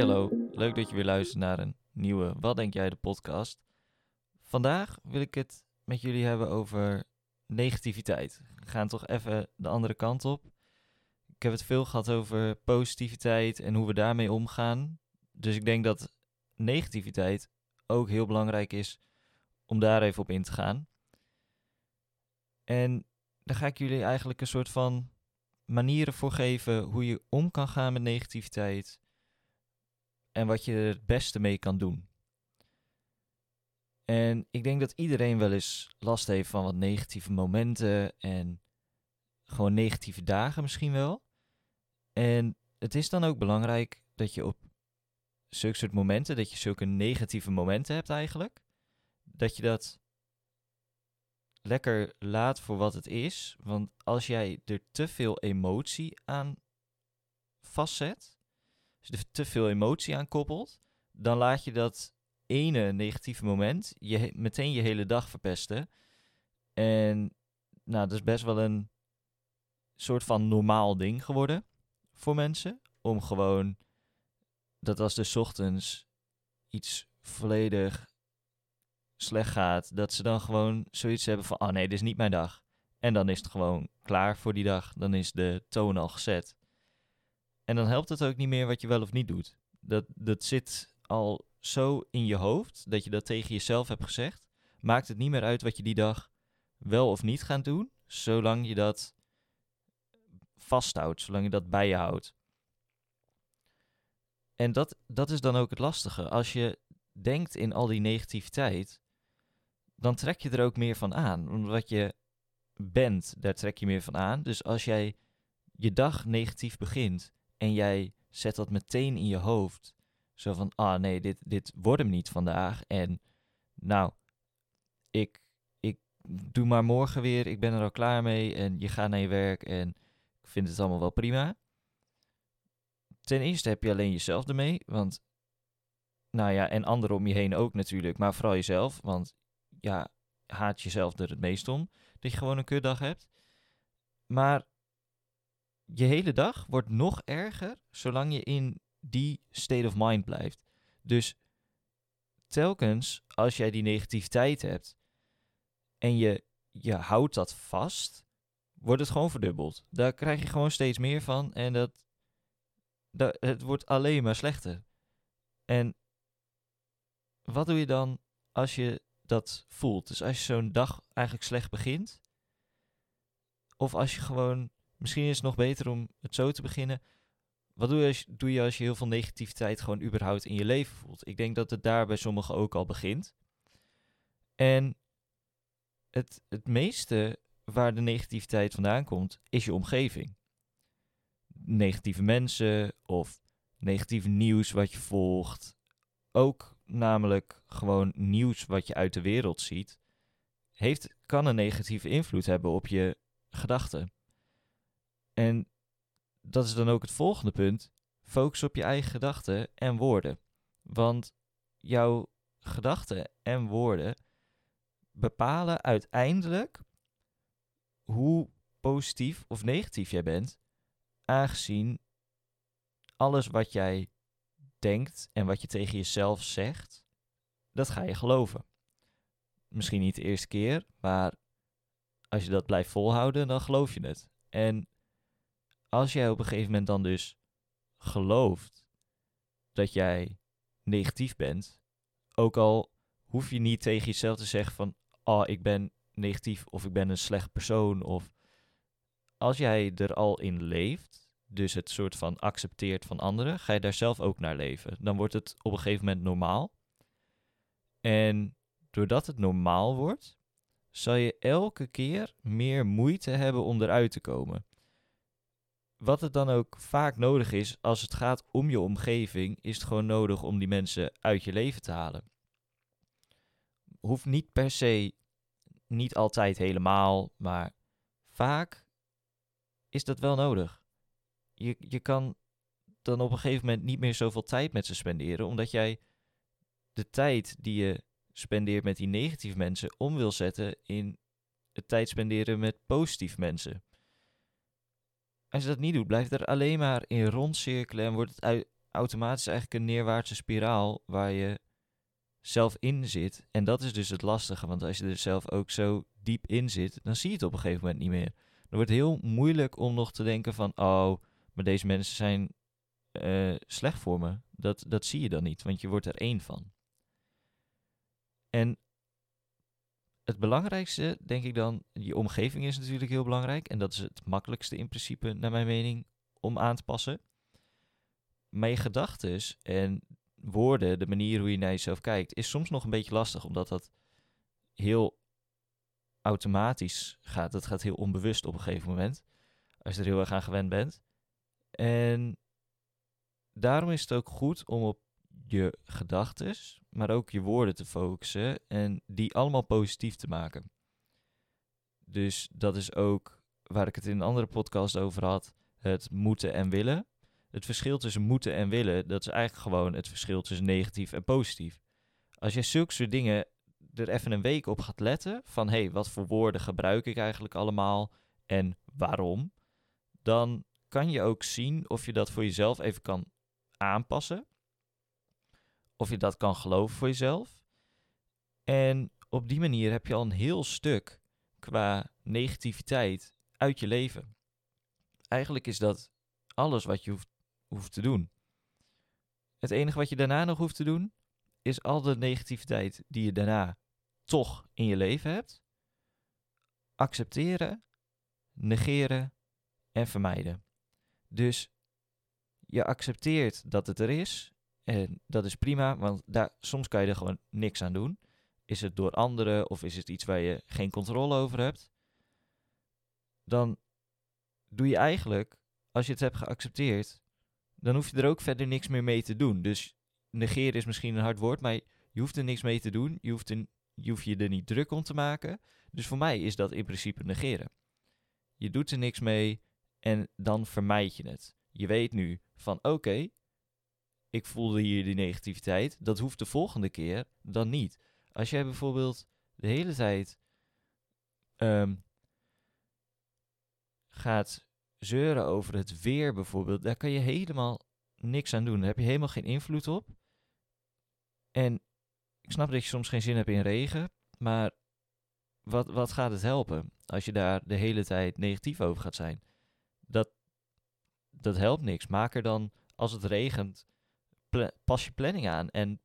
hallo, leuk dat je weer luistert naar een nieuwe Wat Denk Jij de podcast. Vandaag wil ik het met jullie hebben over negativiteit. We gaan toch even de andere kant op. Ik heb het veel gehad over positiviteit en hoe we daarmee omgaan. Dus ik denk dat negativiteit ook heel belangrijk is om daar even op in te gaan. En dan ga ik jullie eigenlijk een soort van manieren voor geven hoe je om kan gaan met negativiteit en wat je er het beste mee kan doen. En ik denk dat iedereen wel eens last heeft van wat negatieve momenten en gewoon negatieve dagen misschien wel. En het is dan ook belangrijk dat je op zulke soort momenten, dat je zulke negatieve momenten hebt eigenlijk, dat je dat lekker laat voor wat het is. Want als jij er te veel emotie aan vastzet, als je er te veel emotie aan koppelt, dan laat je dat ene negatieve moment je meteen je hele dag verpesten. En nou, dat is best wel een soort van normaal ding geworden voor mensen. Om gewoon dat als de ochtends iets volledig slecht gaat, dat ze dan gewoon zoiets hebben van, oh nee, dit is niet mijn dag. En dan is het gewoon klaar voor die dag. Dan is de toon al gezet. En dan helpt het ook niet meer wat je wel of niet doet. Dat, dat zit al zo in je hoofd dat je dat tegen jezelf hebt gezegd. Maakt het niet meer uit wat je die dag wel of niet gaat doen, zolang je dat vasthoudt, zolang je dat bij je houdt. En dat, dat is dan ook het lastige. Als je denkt in al die negativiteit, dan trek je er ook meer van aan. Omdat je bent, daar trek je meer van aan. Dus als jij je dag negatief begint en jij zet dat meteen in je hoofd. Zo van, ah nee, dit, dit wordt hem niet vandaag. En nou, ik, ik doe maar morgen weer, ik ben er al klaar mee. En je gaat naar je werk en ik vind het allemaal wel prima. Ten eerste heb je alleen jezelf ermee, want nou ja, en anderen om je heen ook natuurlijk, maar vooral jezelf, want ja, haat jezelf er het meest om dat je gewoon een kutdag hebt. Maar je hele dag wordt nog erger zolang je in die state of mind blijft. Dus telkens als jij die negativiteit hebt en je, je houdt dat vast, wordt het gewoon verdubbeld. Daar krijg je gewoon steeds meer van en dat, dat, het wordt alleen maar slechter. En wat doe je dan als je dat voelt? Dus als je zo'n dag eigenlijk slecht begint, of als je gewoon, misschien is het nog beter om het zo te beginnen. Wat doe je, als, doe je als je heel veel negativiteit gewoon überhaupt in je leven voelt? Ik denk dat het daar bij sommigen ook al begint. En het, het meeste waar de negativiteit vandaan komt, is je omgeving. Negatieve mensen of negatief nieuws wat je volgt. Ook namelijk gewoon nieuws wat je uit de wereld ziet, heeft, kan een negatieve invloed hebben op je gedachten. En dat is dan ook het volgende punt. Focus op je eigen gedachten en woorden. Want jouw gedachten en woorden bepalen uiteindelijk hoe positief of negatief jij bent, aangezien alles wat jij denkt en wat je tegen jezelf zegt, dat ga je geloven. Misschien niet de eerste keer, maar als je dat blijft volhouden, dan geloof je het. En als jij op een gegeven moment dan dus gelooft dat jij negatief bent, ook al hoef je niet tegen jezelf te zeggen van, oh, ik ben negatief of ik ben een slecht persoon of als jij er al in leeft, dus het soort van accepteert van anderen, ga je daar zelf ook naar leven. Dan wordt het op een gegeven moment normaal. En doordat het normaal wordt, zal je elke keer meer moeite hebben om eruit te komen. Wat het dan ook vaak nodig is, als het gaat om je omgeving, is het gewoon nodig om die mensen uit je leven te halen. Hoeft niet per se, niet altijd helemaal, maar vaak is dat wel nodig je, je kan dan op een gegeven moment niet meer zoveel tijd met ze spenderen, omdat jij de tijd die je spendeert met die negatieve mensen om wil zetten in het tijd spenderen met positieve mensen. Als je dat niet doet, blijft er alleen maar in rondcirkelen en wordt het automatisch eigenlijk een neerwaartse spiraal waar je zelf in zit. En dat is dus het lastige, want als je er zelf ook zo diep in zit, dan zie je het op een gegeven moment niet meer. Dan wordt het heel moeilijk om nog te denken van, oh, maar deze mensen zijn uh, slecht voor me. Dat, dat zie je dan niet, want je wordt er één van. En het belangrijkste, denk ik dan, je omgeving is natuurlijk heel belangrijk. En dat is het makkelijkste in principe, naar mijn mening, om aan te passen. Maar je gedachten en woorden, de manier hoe je naar jezelf kijkt, is soms nog een beetje lastig, omdat dat heel automatisch gaat. Dat gaat heel onbewust op een gegeven moment, als je er heel erg aan gewend bent. En daarom is het ook goed om op je gedachten, maar ook je woorden te focussen en die allemaal positief te maken. Dus dat is ook waar ik het in een andere podcast over had, het moeten en willen. Het verschil tussen moeten en willen, dat is eigenlijk gewoon het verschil tussen negatief en positief. Als je zulke soort dingen er even een week op gaat letten, van hé, hey, wat voor woorden gebruik ik eigenlijk allemaal en waarom, dan kan je ook zien of je dat voor jezelf even kan aanpassen. Of je dat kan geloven voor jezelf. En op die manier heb je al een heel stuk qua negativiteit uit je leven. Eigenlijk is dat alles wat je hoeft, hoeft te doen. Het enige wat je daarna nog hoeft te doen, is al de negativiteit die je daarna toch in je leven hebt, accepteren, negeren en vermijden. Dus je accepteert dat het er is. En dat is prima, want daar, soms kan je er gewoon niks aan doen. Is het door anderen of is het iets waar je geen controle over hebt? Dan doe je eigenlijk, als je het hebt geaccepteerd, dan hoef je er ook verder niks meer mee te doen. Dus negeren is misschien een hard woord, maar je hoeft er niks mee te doen. Je hoeft, je, hoeft je er niet druk om te maken. Dus voor mij is dat in principe negeren. Je doet er niks mee en dan vermijd je het. Je weet nu van oké, ik voelde hier die negativiteit. Dat hoeft de volgende keer dan niet. Als jij bijvoorbeeld de hele tijd ehm, gaat zeuren over het weer bijvoorbeeld, daar kan je helemaal niks aan doen. Daar heb je helemaal geen invloed op. En ik snap dat je soms geen zin hebt in regen, maar wat, wat gaat het helpen als je daar de hele tijd negatief over gaat zijn? Dat, dat helpt niks. Maak er dan, als het regent, pas je planning aan en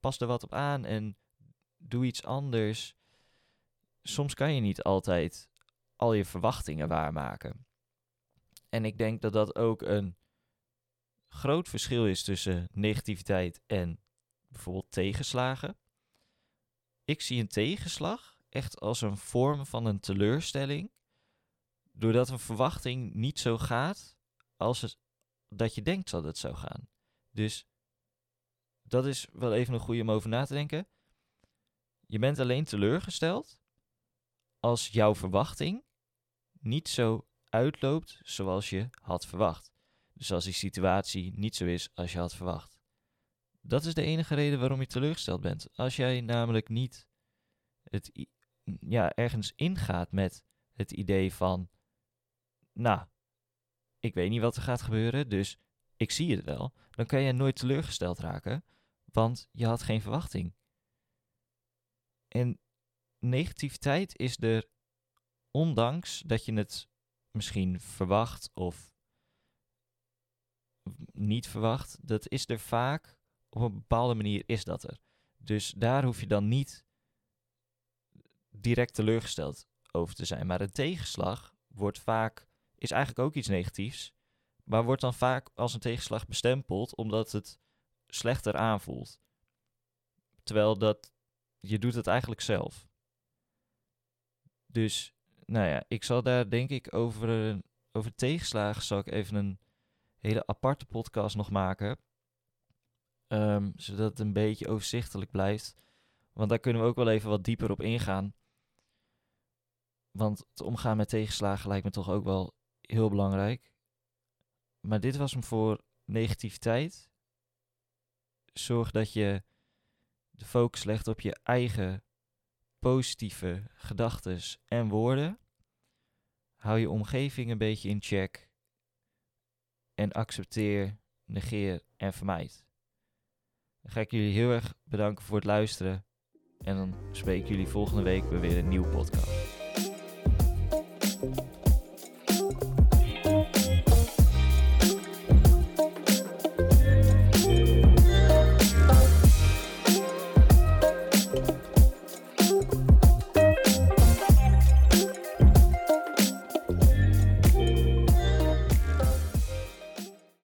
pas er wat op aan en doe iets anders. Soms kan je niet altijd al je verwachtingen waarmaken. En ik denk dat dat ook een groot verschil is tussen negativiteit en bijvoorbeeld tegenslagen. Ik zie een tegenslag echt als een vorm van een teleurstelling, doordat een verwachting niet zo gaat als dat je denkt dat het zou gaan. Dus dat is wel even een goede om over na te denken. Je bent alleen teleurgesteld als jouw verwachting niet zo uitloopt zoals je had verwacht. Dus als die situatie niet zo is als je had verwacht. Dat is de enige reden waarom je teleurgesteld bent. Als jij namelijk niet het, ja, ergens ingaat met het idee van, nou, ik weet niet wat er gaat gebeuren, dus ik zie het wel, dan kan je nooit teleurgesteld raken, want je had geen verwachting. En negativiteit is er, ondanks dat je het misschien verwacht of niet verwacht, dat is er vaak, op een bepaalde manier is dat er. Dus daar hoef je dan niet direct teleurgesteld over te zijn. Maar een tegenslag wordt vaak, is eigenlijk ook iets negatiefs, maar wordt dan vaak als een tegenslag bestempeld omdat het slechter aanvoelt. Terwijl dat, je doet het eigenlijk zelf. Dus, nou ja, ik zal daar denk ik over, over tegenslagen zal ik even een hele aparte podcast nog maken. Um, zodat het een beetje overzichtelijk blijft. Want daar kunnen we ook wel even wat dieper op ingaan. Want het omgaan met tegenslagen lijkt me toch ook wel heel belangrijk. Maar dit was hem voor negativiteit. Zorg dat je de focus legt op je eigen positieve gedachten en woorden. Hou je omgeving een beetje in check. En accepteer negeer en vermijd. Dan ga ik jullie heel erg bedanken voor het luisteren. En dan spreek ik jullie volgende week weer een nieuwe podcast.